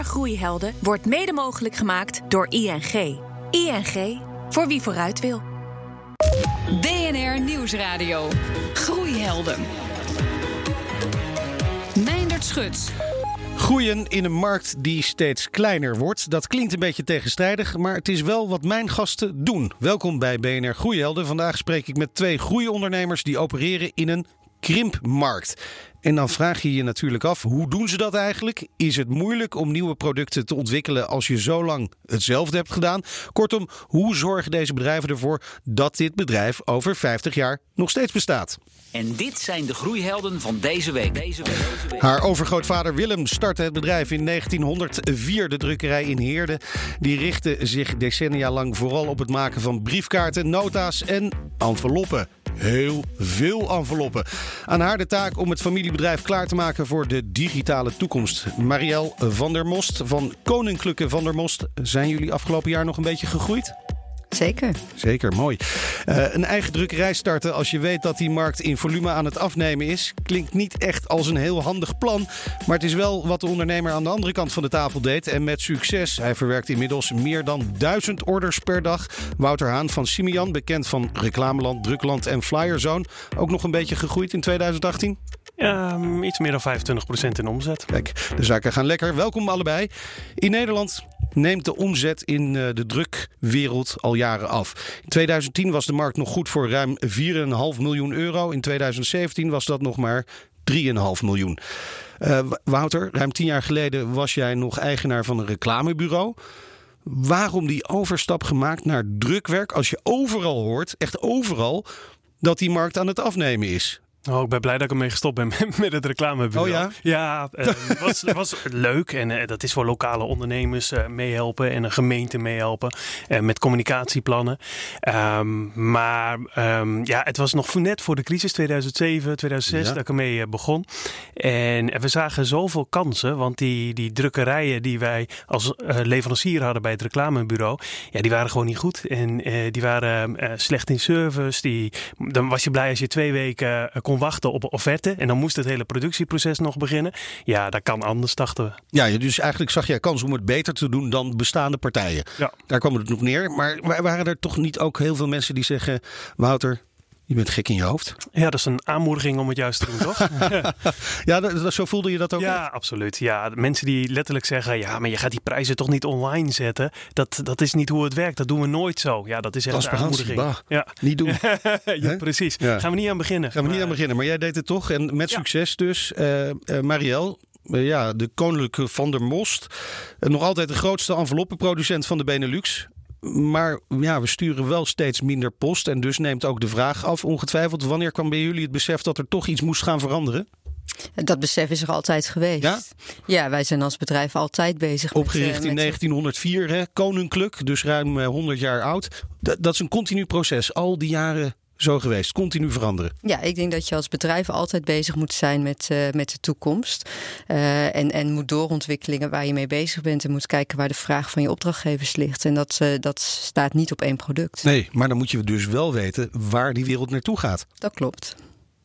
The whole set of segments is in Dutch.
BNR Groeihelden wordt mede mogelijk gemaakt door ING. ING, voor wie vooruit wil. BNR Nieuwsradio. Groeihelden. Meindert Schut. Groeien in een markt die steeds kleiner wordt. Dat klinkt een beetje tegenstrijdig, maar het is wel wat mijn gasten doen. Welkom bij BNR Groeihelden. Vandaag spreek ik met twee groeiondernemers die opereren in een krimpmarkt. En dan vraag je je natuurlijk af, hoe doen ze dat eigenlijk? Is het moeilijk om nieuwe producten te ontwikkelen als je zo lang hetzelfde hebt gedaan? Kortom, hoe zorgen deze bedrijven ervoor dat dit bedrijf over 50 jaar nog steeds bestaat? En dit zijn de groeihelden van deze week. Deze week. Deze week. Haar overgrootvader Willem startte het bedrijf in 1904, de drukkerij in Heerde. Die richtte zich decennia lang vooral op het maken van briefkaarten, nota's en enveloppen. Heel veel enveloppen. Aan haar de taak om het familiebedrijf klaar te maken voor de digitale toekomst. Marielle van der Most van Koninklijke van der Most. Zijn jullie afgelopen jaar nog een beetje gegroeid? Zeker. Zeker, mooi. Uh, een eigen drukkerij starten als je weet dat die markt in volume aan het afnemen is, klinkt niet echt als een heel handig plan. Maar het is wel wat de ondernemer aan de andere kant van de tafel deed. En met succes. Hij verwerkt inmiddels meer dan duizend orders per dag. Wouter Haan van Simian, bekend van Reclameland, Drukland en Flyerzone. Ook nog een beetje gegroeid in 2018? Um, iets meer dan 25% in omzet. Kijk, de zaken gaan lekker. Welkom allebei. In Nederland neemt de omzet in eh, de drukwereld al jaren af. In 2010 was de markt nog goed voor ruim 4,5 miljoen euro. In 2017 was dat nog maar 3,5 miljoen. Uh, Wouter, ruim tien jaar geleden was jij nog eigenaar van een reclamebureau. Waarom die overstap gemaakt naar drukwerk als je overal hoort, echt overal, dat die markt aan het afnemen is? Oh, ik ben blij dat ik ermee gestopt ben met het reclamebureau. Oh ja? Ja, het uh, was, was leuk. En uh, dat is voor lokale ondernemers uh, meehelpen en een gemeente meehelpen. met communicatieplannen. Um, maar um, ja, het was nog net voor de crisis 2007, 2006 ja. dat ik ermee begon. En we zagen zoveel kansen. Want die, die drukkerijen die wij als leverancier hadden bij het reclamebureau. Ja, die waren gewoon niet goed. En die waren slecht in service. Die, dan was je blij als je twee weken kon wachten op een offerte. En dan moest het hele productieproces nog beginnen. Ja, dat kan anders, dachten we. Ja, dus eigenlijk zag jij kans om het beter te doen dan bestaande partijen. Ja. Daar kwam het nog neer. Maar waren er toch niet ook heel veel mensen die zeggen... Wouter, je bent gek in je hoofd. Ja, dat is een aanmoediging om het juist te doen, toch? ja, dat, dat, zo voelde je dat ook? Ja, echt? absoluut. Ja, mensen die letterlijk zeggen: ja, maar je gaat die prijzen toch niet online zetten? Dat, dat is niet hoe het werkt. Dat doen we nooit zo. Ja, dat is echt een aanmoediging. Bah, ja. Niet doen. ja, precies. Ja. Gaan we niet aan beginnen. Gaan we niet aan beginnen. Maar jij deed het toch en met succes dus. Uh, uh, Marielle, ja, de koninklijke Van der Most. nog altijd de grootste enveloppenproducent van de Benelux. Maar ja, we sturen wel steeds minder post. En dus neemt ook de vraag af, ongetwijfeld. Wanneer kwam bij jullie het besef dat er toch iets moest gaan veranderen? Dat besef is er altijd geweest. Ja, ja wij zijn als bedrijf altijd bezig. Opgericht met, in 1904, hè, koninklijk, dus ruim 100 jaar oud. Dat is een continu proces. Al die jaren zo geweest? Continu veranderen? Ja, ik denk dat je als bedrijf altijd bezig moet zijn met, uh, met de toekomst. Uh, en, en moet doorontwikkelingen waar je mee bezig bent. En moet kijken waar de vraag van je opdrachtgevers ligt. En dat, uh, dat staat niet op één product. Nee, maar dan moet je dus wel weten waar die wereld naartoe gaat. Dat klopt.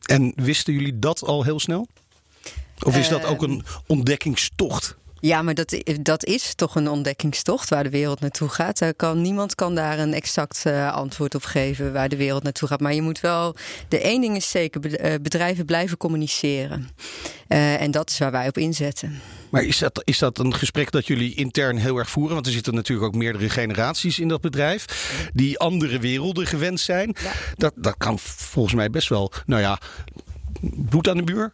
En wisten jullie dat al heel snel? Of is dat ook een ontdekkingstocht? Ja, maar dat, dat is toch een ontdekkingstocht waar de wereld naartoe gaat. Daar kan, niemand kan daar een exact uh, antwoord op geven waar de wereld naartoe gaat. Maar je moet wel. De één ding is zeker: bedrijven blijven communiceren. Uh, en dat is waar wij op inzetten. Maar is dat, is dat een gesprek dat jullie intern heel erg voeren? Want er zitten natuurlijk ook meerdere generaties in dat bedrijf. die andere werelden gewend zijn. Ja. Dat, dat kan volgens mij best wel. Nou ja, bloed aan de buur.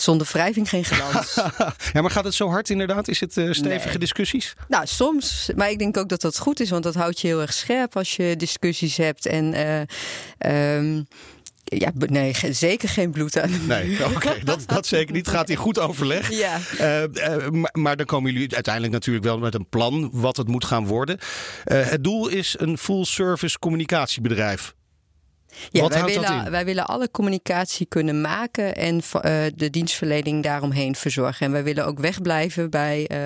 Zonder wrijving geen glans. ja, maar gaat het zo hard inderdaad? Is het uh, stevige Nee. discussies? nou, soms. Maar ik denk ook dat dat goed is, want dat houdt je heel erg scherp als je discussies hebt. En uh, um, ja, nee, zeker geen bloed aan. Nee, oké, dat, dat zeker niet. Gaat in goed overleg. Ja. Uh, uh, maar, maar, dan komen jullie uiteindelijk natuurlijk wel met een plan wat het moet gaan worden. Uh, het doel is een full-service communicatiebedrijf. Ja, Wat wij willen, in? wij willen alle communicatie kunnen maken en eh, de dienstverlening daaromheen verzorgen. En wij willen ook wegblijven bij eh,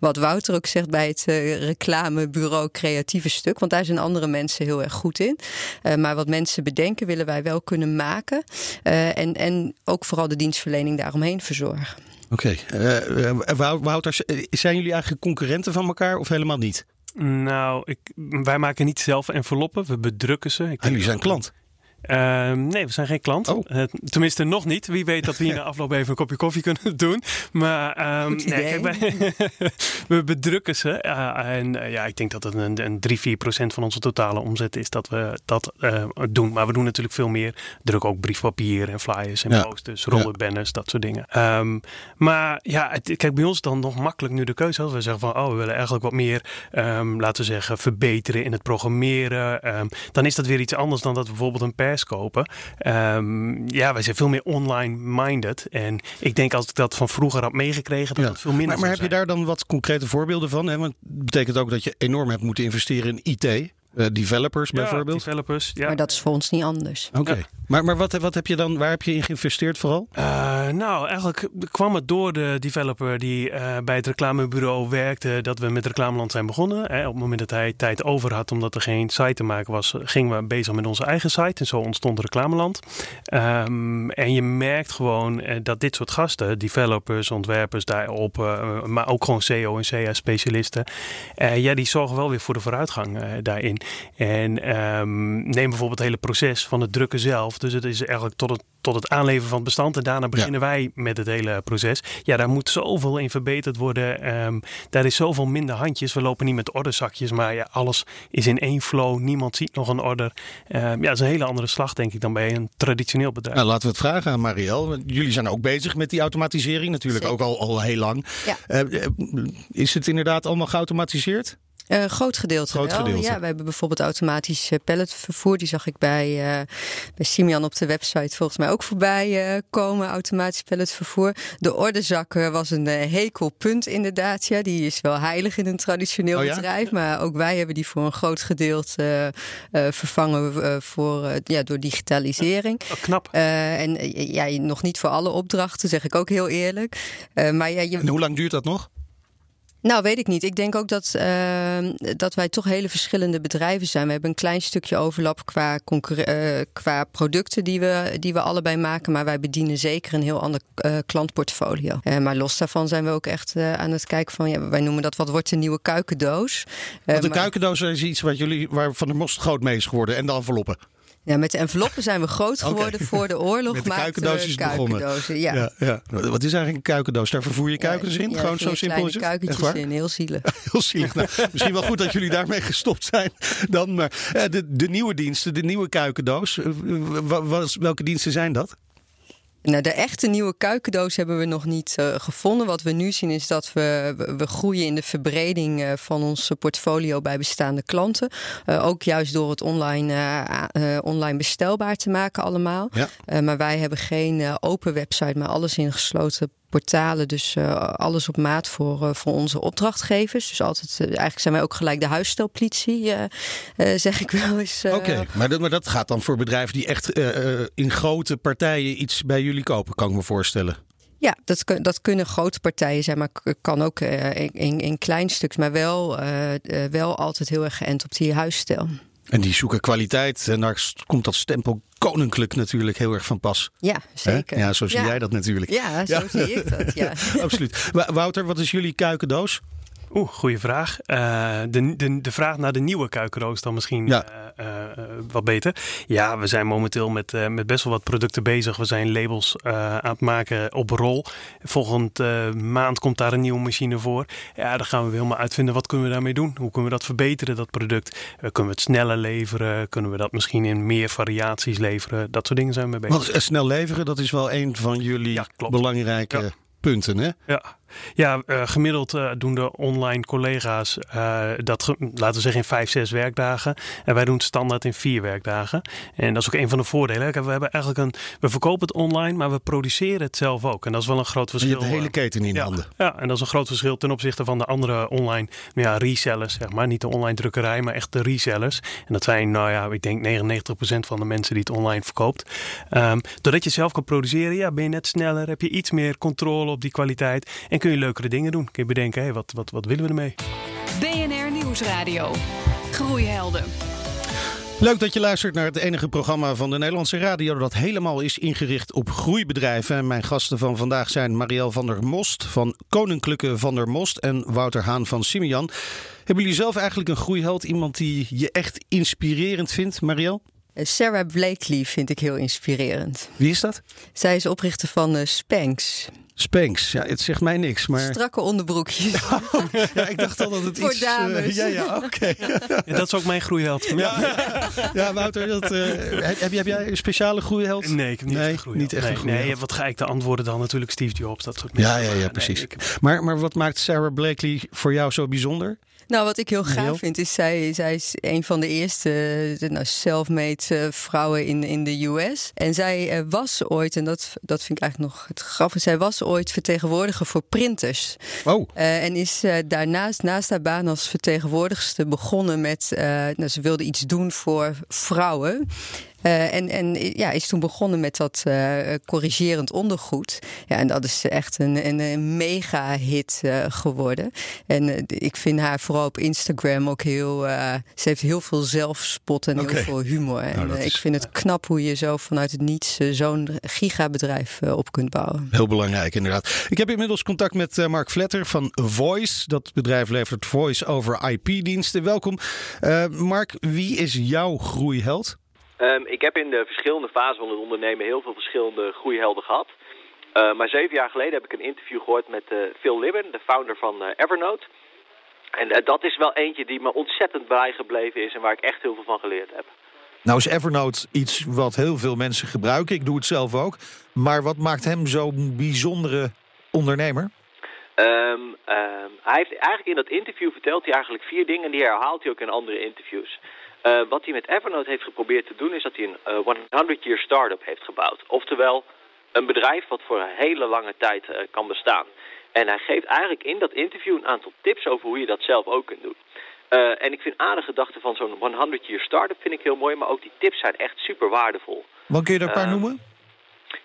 wat Wouter ook zegt bij het eh, reclamebureau creatieve stuk. Want daar zijn andere mensen heel erg goed in. Eh, maar wat mensen bedenken willen wij wel kunnen maken. Eh, en, en ook vooral de dienstverlening daaromheen verzorgen. Oké. Wou- Wouter, zijn jullie eigenlijk concurrenten van elkaar of helemaal niet? Nou, ik, wij maken niet zelf enveloppen, we bedrukken ze. Ik Ah, jullie zijn klant. Ehm, nee, we zijn geen klant. Oh. Eh, tenminste, nog niet. Wie weet dat we hier na afloop even een kopje koffie kunnen doen. Maar Goed nee, kijk, wij, we bedrukken ze. eh, en eh, ja, ik denk dat het een, een 3, 4 procent van onze totale omzet is dat we dat doen. Maar we doen natuurlijk veel meer. Drukken ook briefpapier en flyers en Ja. posters, rollen banners, dat soort dingen. Ehm, maar ja, het, kijk, bij ons dan nog makkelijk nu de keuze. Als we zeggen van, oh, we willen eigenlijk wat meer, laten we zeggen, verbeteren in het programmeren. dan is dat weer iets anders dan dat we bijvoorbeeld een pers kopen. Ehm, ja, wij zijn veel meer online-minded. En ik denk als ik dat van vroeger had meegekregen, dat Ja. het veel minder Maar, maar heb je daar dan wat concrete voorbeelden van? Hè? Want het betekent ook dat je enorm hebt moeten investeren in IT. Eh, developers. Ja, bijvoorbeeld. developers, ja. Maar dat is voor ons niet anders. Oké. Ja. Maar, maar wat, wat heb je dan, waar heb je in geïnvesteerd vooral? Eh, nou, eigenlijk kwam het door de developer die eh, bij het reclamebureau werkte dat we met Reclameland zijn begonnen. Hè, op het moment dat hij tijd over had omdat er geen site te maken was, gingen we bezig met onze eigen site. En zo ontstond Reclameland. Ehm, en je merkt gewoon dat dit soort gasten, developers, ontwerpers daarop, maar ook gewoon SEO en CA-specialisten, eh, ja, die zorgen wel weer voor de vooruitgang eh, En ehm, neem bijvoorbeeld het hele proces van het drukken zelf. Dus het is eigenlijk tot het, tot het aanleveren van het bestand. En daarna beginnen wij met het hele proces. Ja, daar moet zoveel in verbeterd worden. Ehm, daar is zoveel minder handjes. We lopen niet met orderzakjes, maar ja, alles is in één flow. Niemand ziet nog een order. Ehm, ja, dat is een hele andere slag, denk ik, dan bij een traditioneel bedrijf. Nou, laten we het vragen aan Marielle. Jullie zijn ook bezig met die automatisering, natuurlijk Zeker. ook al, al heel lang. Ja. Eh, eh, is het inderdaad allemaal geautomatiseerd? Eh, groot gedeelte Groot wel. gedeelte. Ja, we hebben bijvoorbeeld automatisch eh, palletvervoer. Die zag ik bij, eh bij Simian op de website volgens mij ook voorbij komen. Automatisch palletvervoer. De ordezakken was een hekelpunt inderdaad. Ja, die is wel heilig in een traditioneel Oh ja? bedrijf. Maar ook wij hebben die voor een groot gedeelte vervangen voor, ja, door digitalisering. Oh, knap. En ja, nog niet voor alle opdrachten, zeg ik ook heel eerlijk. Maar ja, je, En hoe lang duurt dat nog? Nou, weet ik niet. Ik denk ook dat, eh, dat wij toch hele verschillende bedrijven zijn. We hebben een klein stukje overlap qua, eh, qua producten die we, die we allebei maken. Maar wij bedienen zeker een heel ander eh, klantportfolio. Eh, maar los daarvan zijn we ook echt aan het kijken van... Ja, wij noemen dat wat wordt de nieuwe kuikendoos. Want de maar- kuikendoos is iets wat jullie, waar Van der Most groot mee is geworden. En de enveloppen. Ja, met de enveloppen zijn we groot geworden voor de oorlog. Met de kuikendoos is begonnen. Ja. Ja. Ja, Wat is eigenlijk een kuikendoos? Daar vervoer je kuikens in? Ja, Gewoon zo simpel is het? kuikentjes in, heel zielig. Heel zielig. Nou, misschien wel goed dat jullie daarmee gestopt zijn. Dan, maar eh, de, de nieuwe diensten, de nieuwe kuikendoos. eh, welke diensten zijn dat? Nou, de echte nieuwe kuikendoos hebben we nog niet eh, gevonden. Wat we nu zien is dat we, we, groeien in de verbreding eh, van ons portfolio bij bestaande klanten. Eh, ook juist door het online, online bestelbaar te maken allemaal. Ja. Maar wij hebben geen open website, maar alles in gesloten portalen. Dus eh, alles op maat voor, eh, voor onze opdrachtgevers. Dus altijd, eh, eigenlijk zijn wij ook gelijk de huisstelpolitie, zeg ik wel eens. Oké, maar, dat- maar dat gaat dan voor bedrijven die echt in grote partijen iets bij jullie kopen, kan ik me voorstellen. Ja, dat, dat kunnen grote partijen zijn, maar kan ook in, in, in klein stuks. Maar wel, wel altijd heel erg geënt op die huisstijl. En die zoeken kwaliteit. En daar komt dat stempel koninklijk natuurlijk heel erg van pas. Ja, zeker. Ja, zo zie jij dat natuurlijk. Ja, zo zie ik dat, ja. Absoluut. Wouter, wat is jullie kuikendoos? Oeh, goede vraag. Eh, de, de, de vraag naar de nieuwe kuikenroos dan misschien Ja. eh, eh, wat beter. Ja, we zijn momenteel met, met best wel wat producten bezig. We zijn labels aan het maken op rol. Volgende eh, maand komt daar een nieuwe machine voor. Ja, dan gaan we helemaal uitvinden wat kunnen we daarmee doen. Hoe kunnen we dat verbeteren, dat product? Kunnen we het sneller leveren? Kunnen we dat misschien in meer variaties leveren? Dat soort dingen zijn we mee bezig. Want snel leveren, dat is wel een van jullie Ja, belangrijke Ja. punten. Hè? Ja, Ja, uh, gemiddeld uh, doen de online collega's uh, dat, laten we zeggen, in vijf, zes werkdagen. En wij doen het standaard in vier werkdagen. En dat is ook een van de voordelen. We hebben eigenlijk een, we verkopen het online, maar we produceren het zelf ook. En dat is wel een groot verschil. Je hebt de hele keten in ja, handen. Ja, en dat is een groot verschil ten opzichte van de andere online ja, resellers, zeg maar. Niet de online drukkerij, maar echt de resellers. En dat zijn, nou ja, ik denk 99% van de mensen die het online verkoopt. Um, doordat je zelf kan produceren, ja, ben je net sneller, heb je iets meer controle op die kwaliteit. En kun je leukere dingen doen. Kun je bedenken, hé, wat, wat, wat willen we ermee? BNR Nieuwsradio. Groeihelden. Leuk dat je luistert naar het enige programma van de Nederlandse radio dat helemaal is ingericht op groeibedrijven. En mijn gasten van vandaag zijn Marielle van der Most van Koninklijke van der Most en Wouter Haan van Simian. Hebben jullie zelf eigenlijk een groeiheld? Iemand die je echt inspirerend vindt, Marielle? Sarah Blakely vind ik heel inspirerend. Wie is dat? Zij is oprichter van uh, Spanx. Spanx, ja, het zegt mij niks, maar... Strakke onderbroekjes. ja, ik dacht al dat het Voor iets... dames. Uh, ja, ja, oké. Okay. ja, dat is ook mijn groeiheld. Ja, ja Wouter, dat, uh, heb, heb, jij een speciale groeiheld? Nee, ik heb niet nee, echt. Niet echt nee, een groeiheld. nee, wat ga ik te antwoorden dan? Natuurlijk Steve Jobs, dat soort Ja, ja, ja, precies. Nee, ik... maar, maar wat maakt Sarah Blakely voor jou zo bijzonder? Nou, wat ik heel gaaf vind, is zij, zij is een van de eerste nou, self-made vrouwen in, in de US. En zij uh, was ooit, en dat, dat vind ik eigenlijk nog het grappige, zij was ooit vertegenwoordiger voor printers. Oh. Uh, en is uh, daarnaast, naast haar baan als vertegenwoordigster, begonnen met, nou, ze wilde iets doen voor vrouwen. Uh, en, en ja, is toen begonnen met dat uh, corrigerend ondergoed. Ja, en dat is echt een, een, een mega hit uh, geworden. En ik vind haar vooral op Instagram ook heel. ze heeft heel veel zelfspot en heel veel humor. En Nou, ik vind het knap hoe je zo vanuit het niets zo'n gigabedrijf op kunt bouwen. Heel belangrijk, inderdaad. Ik heb inmiddels contact met eh, Mark Vletter van Voice. Dat bedrijf levert voice over IP-diensten. Welkom. Eh, Mark, wie is jouw groeiheld? Um, ik heb in de verschillende fasen van het ondernemen heel veel verschillende groeihelden gehad. Uh, maar zeven jaar geleden heb ik een interview gehoord met uh, Phil Libben, de founder van uh, Evernote. En dat is wel eentje die me ontzettend bijgebleven is en waar ik echt heel veel van geleerd heb. Nou is Evernote iets wat heel veel mensen gebruiken. Ik doe het zelf ook. Maar wat maakt hem zo'n bijzondere ondernemer? Um, um, hij heeft eigenlijk in dat interview vertelt hij eigenlijk vier dingen en die herhaalt hij ook in andere interviews. Uh, wat hij met Evernote heeft geprobeerd te doen is dat hij een uh, 100-year startup heeft gebouwd. Oftewel een bedrijf wat voor een hele lange tijd uh, kan bestaan. En hij geeft eigenlijk in dat interview een aantal tips over hoe je dat zelf ook kunt doen. En ik vind aardige gedachten van zo'n 100-year startup vind ik heel mooi, maar ook die tips zijn echt super waardevol. Wat kun je er een paar noemen?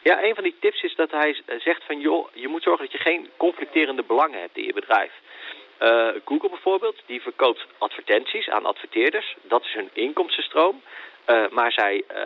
Ja, een van die tips is dat hij zegt van joh, je moet zorgen dat je geen conflicterende belangen hebt in je bedrijf. Uh, Google bijvoorbeeld, die verkoopt advertenties aan adverteerders. Dat is hun inkomstenstroom. Uh, maar zij uh,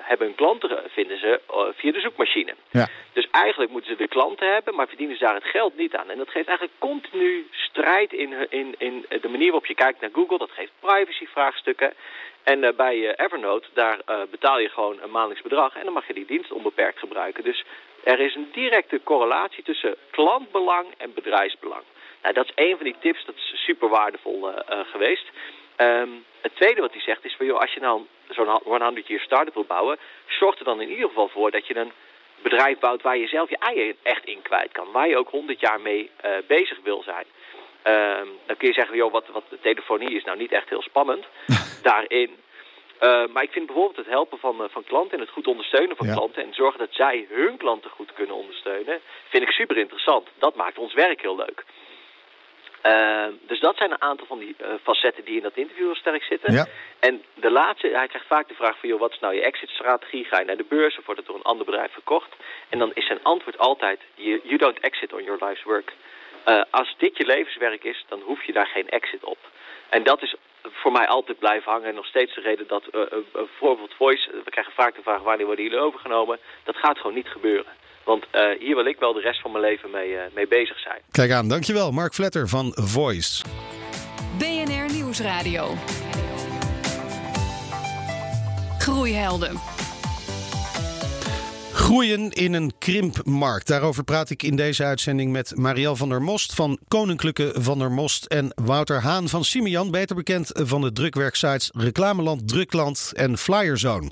hebben hun klanten, vinden ze, via de zoekmachine. Ja. Dus eigenlijk moeten ze de klanten hebben, maar verdienen ze daar het geld niet aan. En dat geeft eigenlijk continu strijd in, in, in de manier waarop je kijkt naar Google. Dat geeft privacyvraagstukken. En bij Evernote, daar betaal je gewoon een maandelijks bedrag en dan mag je die dienst onbeperkt gebruiken. Dus er is een directe correlatie tussen klantbelang en bedrijfsbelang. Nou, dat is een van die tips, dat is super waardevol uh, uh, geweest. Um, het tweede wat hij zegt is van, joh, als je nou zo'n 100 year start-up wil bouwen, zorg er dan in ieder geval voor dat je een bedrijf bouwt waar je zelf je eieren echt in kwijt kan. Waar je ook 100 jaar mee uh, bezig wil zijn. Um, dan kun je zeggen, joh, wat, wat de telefonie is nou niet echt heel spannend daarin. Uh, maar ik vind bijvoorbeeld het helpen van, uh, van klanten en het goed ondersteunen van Ja. klanten en zorgen dat zij hun klanten goed kunnen ondersteunen, vind ik super interessant. Dat maakt ons werk heel leuk. Uh, dus dat zijn een aantal van die uh, facetten die in dat interview heel sterk zitten. Ja. En de laatste, hij krijgt vaak de vraag van, joh, wat is nou je exit-strategie? Ga je naar de beurs of wordt het door een ander bedrijf verkocht? En dan is zijn antwoord altijd, you, you don't exit on your life's work. Uh, als dit je levenswerk is, dan hoef je daar geen exit op. En dat is voor mij altijd blijven hangen. En nog steeds de reden dat bijvoorbeeld Voice, we krijgen vaak de vraag wanneer worden jullie overgenomen. Dat gaat gewoon niet gebeuren. Want uh, hier wil ik wel de rest van mijn leven mee, uh, mee bezig zijn. Kijk aan, dankjewel. Mark Vletter van Voice. BNR Nieuwsradio. Groeihelden. Groeien in een krimpmarkt. Daarover praat ik in deze uitzending met Marielle van der Most van Koninklijke van der Most en Wouter Haan van Simian, beter bekend van de drukwerksites Reclameland, Drukland en Flyerzone.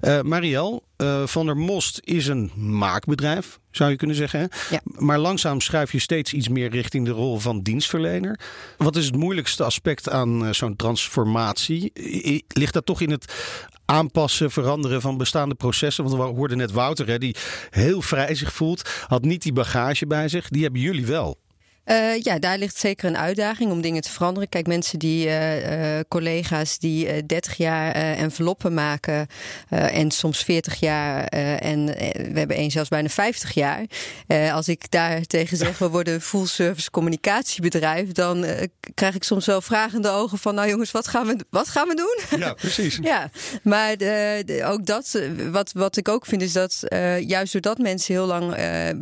Uh, Marielle, eh, Van der Most is een maakbedrijf, zou je kunnen zeggen. Hè? Ja. Maar langzaam schuif je steeds iets meer richting de rol van dienstverlener. Wat is het moeilijkste aspect aan eh, zo'n transformatie? I- Ligt dat toch in het aanpassen, veranderen van bestaande processen? Want we hoorden net Wouter, hè, die heel vrij zich voelt, had niet die bagage bij zich. Die hebben jullie wel. Eh, ja, daar ligt zeker een uitdaging om dingen te veranderen. Kijk, mensen die, eh, eh, collega's die eh 30 jaar enveloppen maken en soms 40 jaar en we hebben één zelfs bijna 50 jaar. Als ik daar tegen zeg, we worden een full service communicatiebedrijf, dan krijg ik soms wel vragende ogen van, nou jongens, wat gaan we, wat gaan we doen? Ja, precies. Ja, maar de, de- ook dat, wat, wat ik ook vind, is dat juist doordat mensen heel lang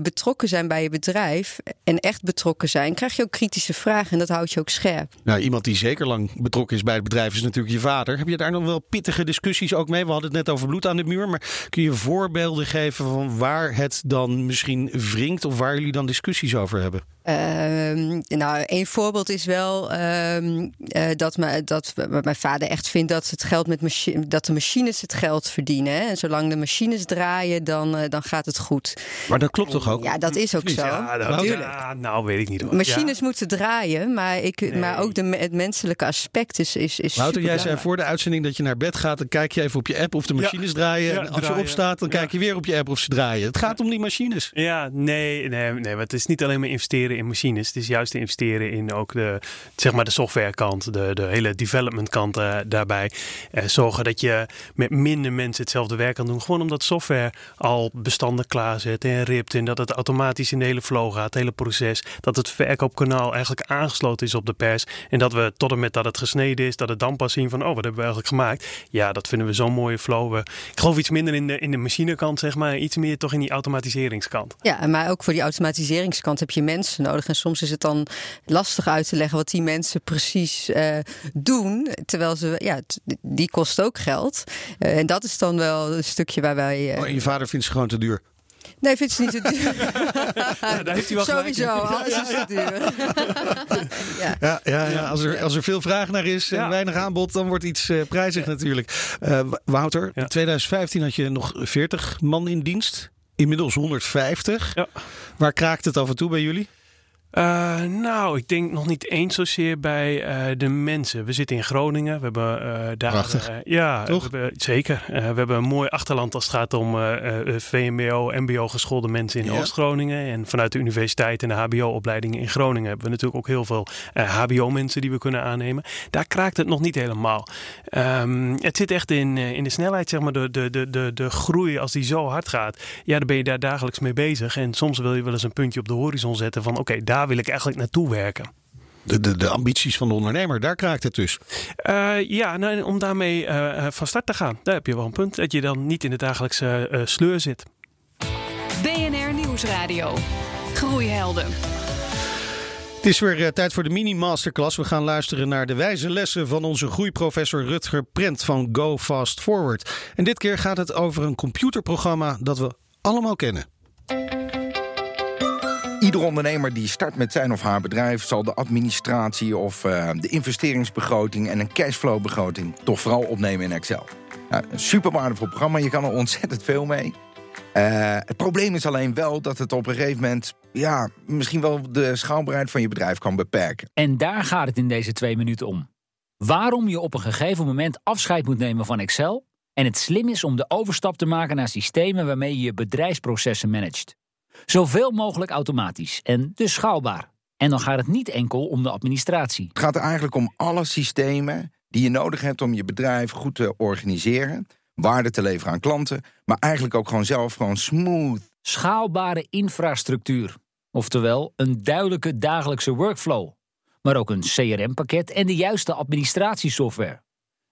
betrokken zijn bij je bedrijf en echt betrokken zijn, krijg je ook kritische vragen en dat houdt je ook scherp. Nou, iemand die zeker lang betrokken is bij het bedrijf is natuurlijk je vader. Heb je daar nog wel pittige discussies ook mee? We hadden het net over bloed aan de muur. Maar kun je voorbeelden geven van waar het dan misschien wringt of waar jullie dan discussies over hebben? Ehm, nou, een voorbeeld is wel ehm, eh, dat, me, dat mijn vader echt vindt dat, het geld met machi- dat de machines het geld verdienen. Hè? En zolang de machines draaien, dan, eh, dan gaat het goed. Maar dat klopt toch ook? Ja, dat is ook zo. Ja, dat, ja, nou weet ik niet hoor. Machines Ja. moeten draaien, maar, ik, maar ook de, het menselijke aspect is, is, is Wouter, jij zei voor de uitzending dat je naar bed gaat. Dan kijk je even op je app of de machines draaien. Ja, en als je opstaat, dan Ja. kijk je weer op je app of ze draaien. Het gaat om die machines. Ja, nee, nee, nee, maar het is niet alleen maar investeren in machines. Het is juist investeren in ook de, zeg maar de softwarekant, de, de hele development kant eh, daarbij. Eh, zorgen dat je met minder mensen hetzelfde werk kan doen. Gewoon omdat software al bestanden klaarzet en ript. En dat het automatisch in de hele flow gaat, het hele proces. Dat het verkoopkanaal eigenlijk aangesloten is op de pers. En dat we tot en met dat het gesneden is, dat het dan pas zien van, oh, wat hebben we eigenlijk gemaakt? Ja, dat vinden we zo'n mooie flow. Ik geloof iets minder in de, in de machinekant, zeg maar. Iets meer toch in die automatiseringskant. Ja, maar ook voor die automatiseringskant heb je mensen nodig. En soms is het dan lastig uit te leggen wat die mensen precies eh, doen. Terwijl ze, ja, t- die kost ook geld. Eh, en dat is dan wel een stukje waar wij. eh, Oh, en je vader vindt ze gewoon te duur. Nee, vind je het niet te duur. daar heeft hij wel. Sowieso, alles is te duur. ja. Ja, ja, ja. Als, er, als er veel vraag naar is en Ja. weinig aanbod, dan wordt iets eh, prijzig natuurlijk. Eh, Wouter, Ja. in 2015 had je nog 40 man in dienst. Inmiddels 150. Ja. Waar kraakt het af en toe bij jullie? Eh, nou, ik denk nog niet eens zozeer bij eh, de mensen. We zitten in Groningen. We hebben eh, daar. Prachtig. ja, Toch? We hebben, zeker. We hebben een mooi achterland als het gaat om VMBO, MBO geschoolde mensen in Ja. Oost-Groningen. En vanuit de universiteit en de HBO-opleidingen in Groningen hebben we natuurlijk ook heel veel HBO-mensen die we kunnen aannemen. Daar kraakt het nog niet helemaal. Ehm, het zit echt in, in de snelheid, zeg maar, de, de, de, de, de groei als die zo hard gaat. Ja, dan ben je daar dagelijks mee bezig. En soms wil je wel eens een puntje op de horizon zetten van oké, daar wil ik eigenlijk naartoe werken. De, de, de ambities van de ondernemer, daar kraakt het dus. Eh, ja, nou, om daarmee eh, eh, van start te gaan. Daar heb je wel een punt. Dat je dan niet in de dagelijkse eh, sleur zit. BNR Nieuwsradio. Groeihelden. Het is weer tijd voor de mini-masterclass. We gaan luisteren naar de wijze lessen van onze groeiprofessor Rutger Prent van Go Fast Forward. En dit keer gaat het over een computerprogramma dat we allemaal kennen. Ieder ondernemer die start met zijn of haar bedrijf zal de administratie of eh, de investeringsbegroting en een cashflowbegroting toch vooral opnemen in Excel. Een super waardevol programma, je kan er ontzettend veel mee. Eh, het probleem is alleen wel dat het op een gegeven moment ja, misschien wel de schaalbaarheid van je bedrijf kan beperken. En daar gaat het in deze twee minuten om. Waarom je op een gegeven moment afscheid moet nemen van Excel en het slim is om de overstap te maken naar systemen waarmee je je bedrijfsprocessen managt. Zoveel mogelijk automatisch en dus schaalbaar. En dan gaat het niet enkel om de administratie. Het gaat er eigenlijk om alle systemen die je nodig hebt om je bedrijf goed te organiseren, waarde te leveren aan klanten, maar eigenlijk ook gewoon zelf gewoon smooth Schaalbare infrastructuur. Oftewel een duidelijke dagelijkse workflow. Maar ook een CRM-pakket en de juiste administratiesoftware.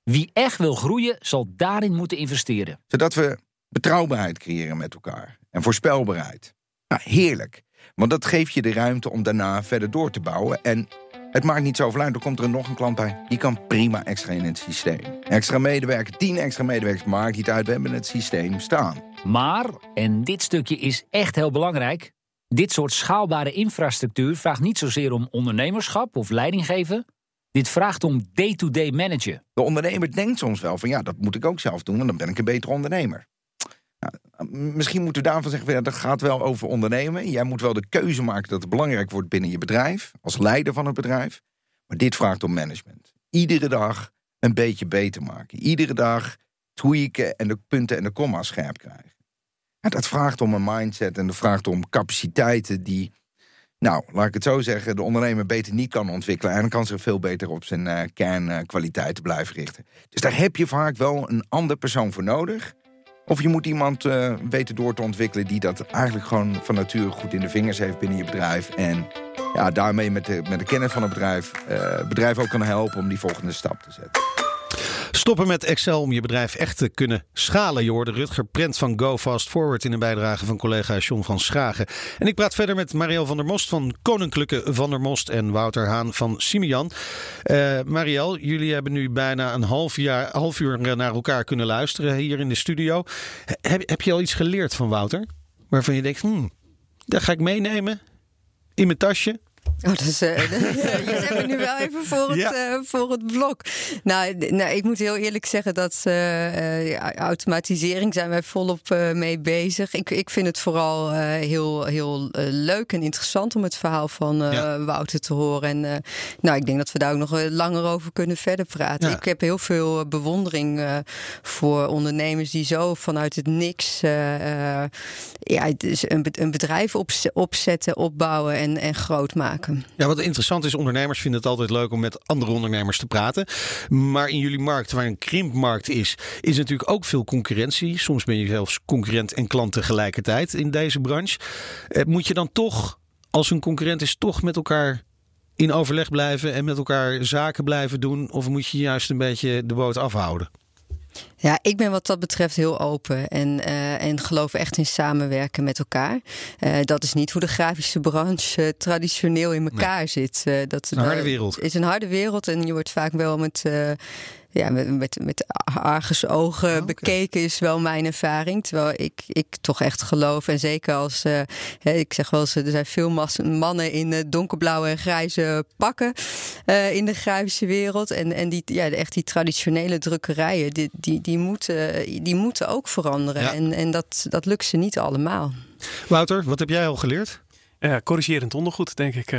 Wie echt wil groeien, zal daarin moeten investeren. zodat we betrouwbaarheid creëren met elkaar en voorspelbaarheid. Nou, heerlijk. Want dat geeft je de ruimte om daarna verder door te bouwen. En het maakt niet zoveel uit, er komt er nog een klant bij. Die kan prima extra in het systeem. Extra medewerker, tien extra medewerkers, maakt niet uit. We hebben het systeem staan. Maar, en dit stukje is echt heel belangrijk, dit soort schaalbare infrastructuur vraagt niet zozeer om ondernemerschap of leidinggeven. Dit vraagt om day-to-day managen. De ondernemer denkt soms wel van ja, dat moet ik ook zelf doen, want dan ben ik een betere ondernemer. Nou, misschien moeten we daarvan zeggen, dat gaat wel over ondernemen. Jij moet wel de keuze maken dat het belangrijk wordt binnen je bedrijf, als leider van het bedrijf. Maar dit vraagt om management. Iedere dag een beetje beter maken. Iedere dag tweaken en de punten en de komma's scherp krijgen. dat vraagt om een mindset en dat vraagt om capaciteiten die, nou, laat ik het zo zeggen, de ondernemer beter niet kan ontwikkelen. En dan kan zich veel beter op zijn uh, kernkwaliteiten blijven richten. Dus daar heb je vaak wel een ander persoon voor nodig. Of je moet iemand uh, weten door te ontwikkelen die dat eigenlijk gewoon van nature goed in de vingers heeft binnen je bedrijf. En ja, daarmee met de, met de kennis van het bedrijf, uh, bedrijf ook kan helpen om die volgende stap te zetten. Stoppen met Excel om je bedrijf echt te kunnen schalen. Je hoorde Rutger Prent van Go Fast Forward in een bijdrage van collega John van Schagen. En ik praat verder met Marielle van der Most van Koninklijke van der Most en Wouter Haan van Simian. Uh, jullie hebben nu bijna een half, jaar, half uur naar elkaar kunnen luisteren hier in de studio. Heb, heb je al iets geleerd van Wouter? Waarvan je denkt, hmm, dat ga ik meenemen in mijn tasje. Oh, uh, je zet me nu wel even voor het, ja. uh, voor het blok. Nou, nou, ik moet heel eerlijk zeggen dat uh, automatisering zijn wij volop mee bezig. Ik, ik vind het vooral heel, heel leuk en interessant om het verhaal van ja. Wouter te horen. En nou, ik denk dat we daar ook nog langer over kunnen verder praten. Ja. Ik heb heel veel bewondering voor ondernemers die zo vanuit het niks ja, dus een, een bedrijf opzetten, opbouwen en, en groot maken. Ja, wat interessant is, ondernemers vinden het altijd leuk om met andere ondernemers te praten. Maar in jullie markt, waar een krimpmarkt is, is natuurlijk ook veel concurrentie. Soms ben je zelfs concurrent en klant tegelijkertijd in deze branche. Eh, moet je dan toch, als een concurrent is, toch met elkaar in overleg blijven en met elkaar zaken blijven doen? Of moet je juist een beetje de boot afhouden? Ja, ik ben wat dat betreft heel open en, uh, en geloof echt in samenwerken met elkaar. Uh, dat is niet hoe de grafische branche uh, traditioneel in elkaar nee. zit. dat, een harde wereld. Het is een harde wereld en je wordt vaak wel met ja, met, met, met argusogen oh, okay. bekeken is wel mijn ervaring. Terwijl ik, ik toch echt geloof. En zeker als, uh, hè, ik zeg wel eens, er zijn veel mannen in uh, donkerblauwe en grijze pakken uh, in de grafische wereld. En, en die, ja, echt die traditionele drukkerijen, die, die, die, moeten, die moeten ook veranderen. Ja. En, en dat, dat lukt ze niet allemaal. Wouter, wat heb jij al geleerd? Ja, corrigerend ondergoed, denk ik. die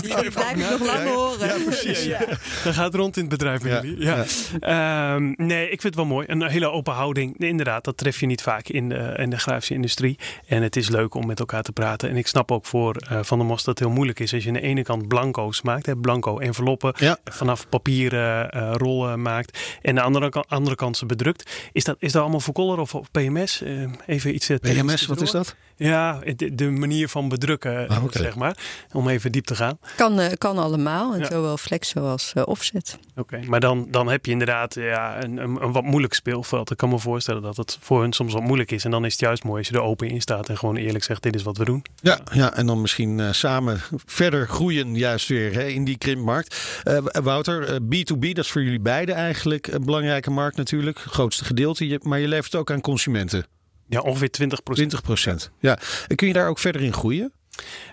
blijf ik nog lang horen. Ja, precies. Ja, ja. Dat gaat rond in het bedrijf jullie. Ja. Um, nee, ik vind het wel mooi. Een hele open houding. Nee, inderdaad, dat tref je niet vaak in de, in de grafische industrie. En het is leuk om met elkaar te praten. En ik snap ook voor uh, Van der Mos dat het heel moeilijk is als je aan de ene kant blanco's maakt. Hè, blanco enveloppen. Vanaf papieren uh, rollen maakt. En aan de andere, andere kant ze bedrukt. Is dat, is dat allemaal voor Color of, of PMS? Uh, even iets. PMS, wat is dat? Ja, de, de manier van bedrukken, ah, okay. zeg maar. Om even diep te gaan. Kan, uh, kan allemaal. En ja. zowel flex zoals uh, offset. Oké, okay. maar dan, dan heb je inderdaad ja, een, een, een, wat moeilijk speelveld. Ik kan me voorstellen dat het voor hun soms wat moeilijk is. En dan is het juist mooi als je er open in staat en gewoon eerlijk zegt: dit is wat we doen. Ja, ja en dan misschien uh, samen verder groeien, juist weer hè, in die krimpmarkt. Wouter, B2B, dat is voor jullie beiden eigenlijk een belangrijke markt natuurlijk. Het grootste gedeelte. Maar je levert ook aan consumenten. Ja, ongeveer 20% 20 procent. Ja. En kun je daar ook verder in groeien?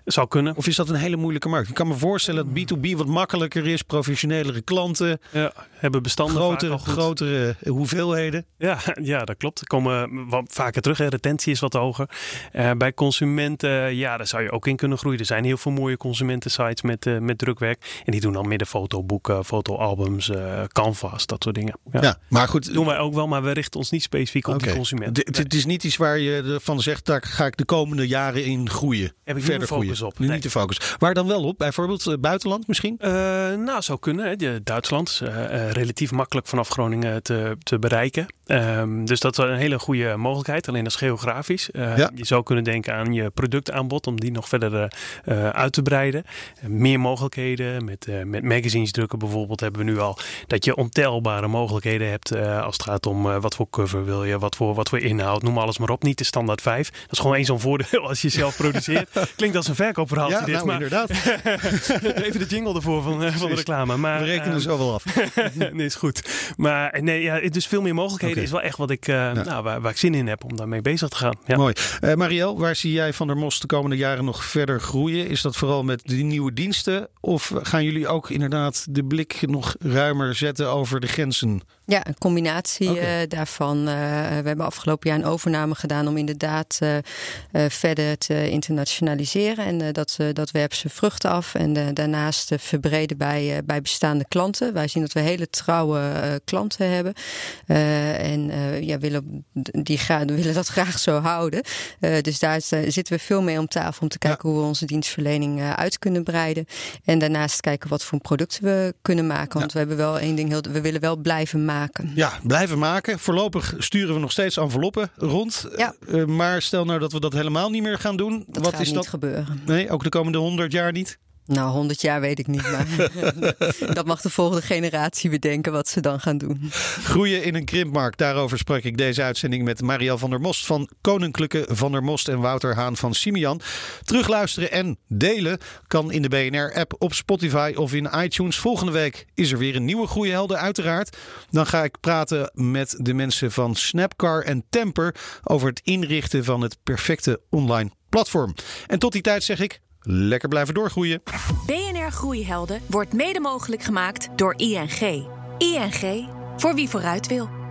Zou kunnen. Of is dat een hele moeilijke markt? Ik kan me voorstellen dat B2B wat makkelijker is, professionelere klanten. Ja, hebben bestanden grotere, grotere hoeveelheden. Ja, ja, dat klopt. Er komen wat vaker terug. Hè. Retentie is wat hoger. Uh, bij consumenten, ja, daar zou je ook in kunnen groeien. Er zijn heel veel mooie consumentensites met, uh, met drukwerk. En die doen dan midden fotoboeken, fotoalbums, uh, canvas, dat soort dingen. Ja. ja, maar goed. Dat doen wij ook wel, maar we richten ons niet specifiek op okay. de consument. Het nee. is niet iets waar je van zegt, daar ga ik de komende jaren in groeien. Heb ik verder focus op. Nee. Niet de focus. Waar dan wel op? Bijvoorbeeld buitenland misschien? nou, zou kunnen. Hè. Duitsland, relatief makkelijk vanaf Groningen te, te bereiken. Um, dus dat is een hele goede mogelijkheid. Alleen dat is geografisch. Uh, ja. Je zou kunnen denken aan je productaanbod om die nog verder uh, uit te breiden. Uh, meer mogelijkheden. Met, met magazines drukken bijvoorbeeld hebben we nu al dat je ontelbare mogelijkheden hebt als het gaat om wat voor cover wil je, wat voor, wat voor inhoud. Noem alles maar op. Niet de standaard 5. Dat is gewoon één zo'n voordeel als je zelf produceert. Klinkt als een verkoopverhaaltje ja, dit. Nou, maar inderdaad. even de jingle ervoor van, van de reclame. Maar, we rekenen zo wel af. nee, is goed. Maar nee, ja, dus veel meer mogelijkheden is wel echt wat ik, uh, nou, waar, waar, ik zin in heb om daarmee bezig te gaan. Ja. Mooi. Uh, Marielle, waar zie jij Van der Mos de komende jaren nog verder groeien? Is dat vooral met die nieuwe diensten? Of gaan jullie ook inderdaad de blik nog ruimer zetten over de grenzen? Ja, een combinatie okay. uh, daarvan. we hebben afgelopen jaar een overname gedaan om inderdaad verder te internationaliseren. En dat, dat werpt zijn vruchten af. En daarnaast verbreden bij, bij bestaande klanten. Wij zien dat we hele trouwe klanten hebben. en ja, willen, die gaan, willen dat graag zo houden. dus daar zitten we veel mee om tafel om te kijken hoe we onze dienstverlening uit kunnen breiden. En daarnaast kijken wat voor producten we kunnen maken. Want we hebben wel één ding heel. We willen wel blijven maken. Ja, blijven maken. Voorlopig sturen we nog steeds enveloppen rond. Ja. Uh, maar stel nou dat we dat helemaal niet meer gaan doen. Dat wat gaat is niet dat? gebeuren. Nee, ook de komende honderd jaar niet? Nou, 100 jaar weet ik niet, maar dat mag de volgende generatie bedenken wat ze dan gaan doen. Groeien in een krimpmarkt, daarover sprak ik deze uitzending met Marielle van der Most van Koninklijke van der Most en Wouter Haan van Simian. Terugluisteren en delen kan in de BNR-app op Spotify of in iTunes. Volgende week is er weer een nieuwe Groeihelden, uiteraard. Dan ga ik praten met de mensen van Snapcar en Temper over het inrichten van het perfecte online platform. En tot die tijd zeg ik lekker blijven doorgroeien. BNR Groeihelden wordt mede mogelijk gemaakt door ING. ING, voor wie vooruit wil.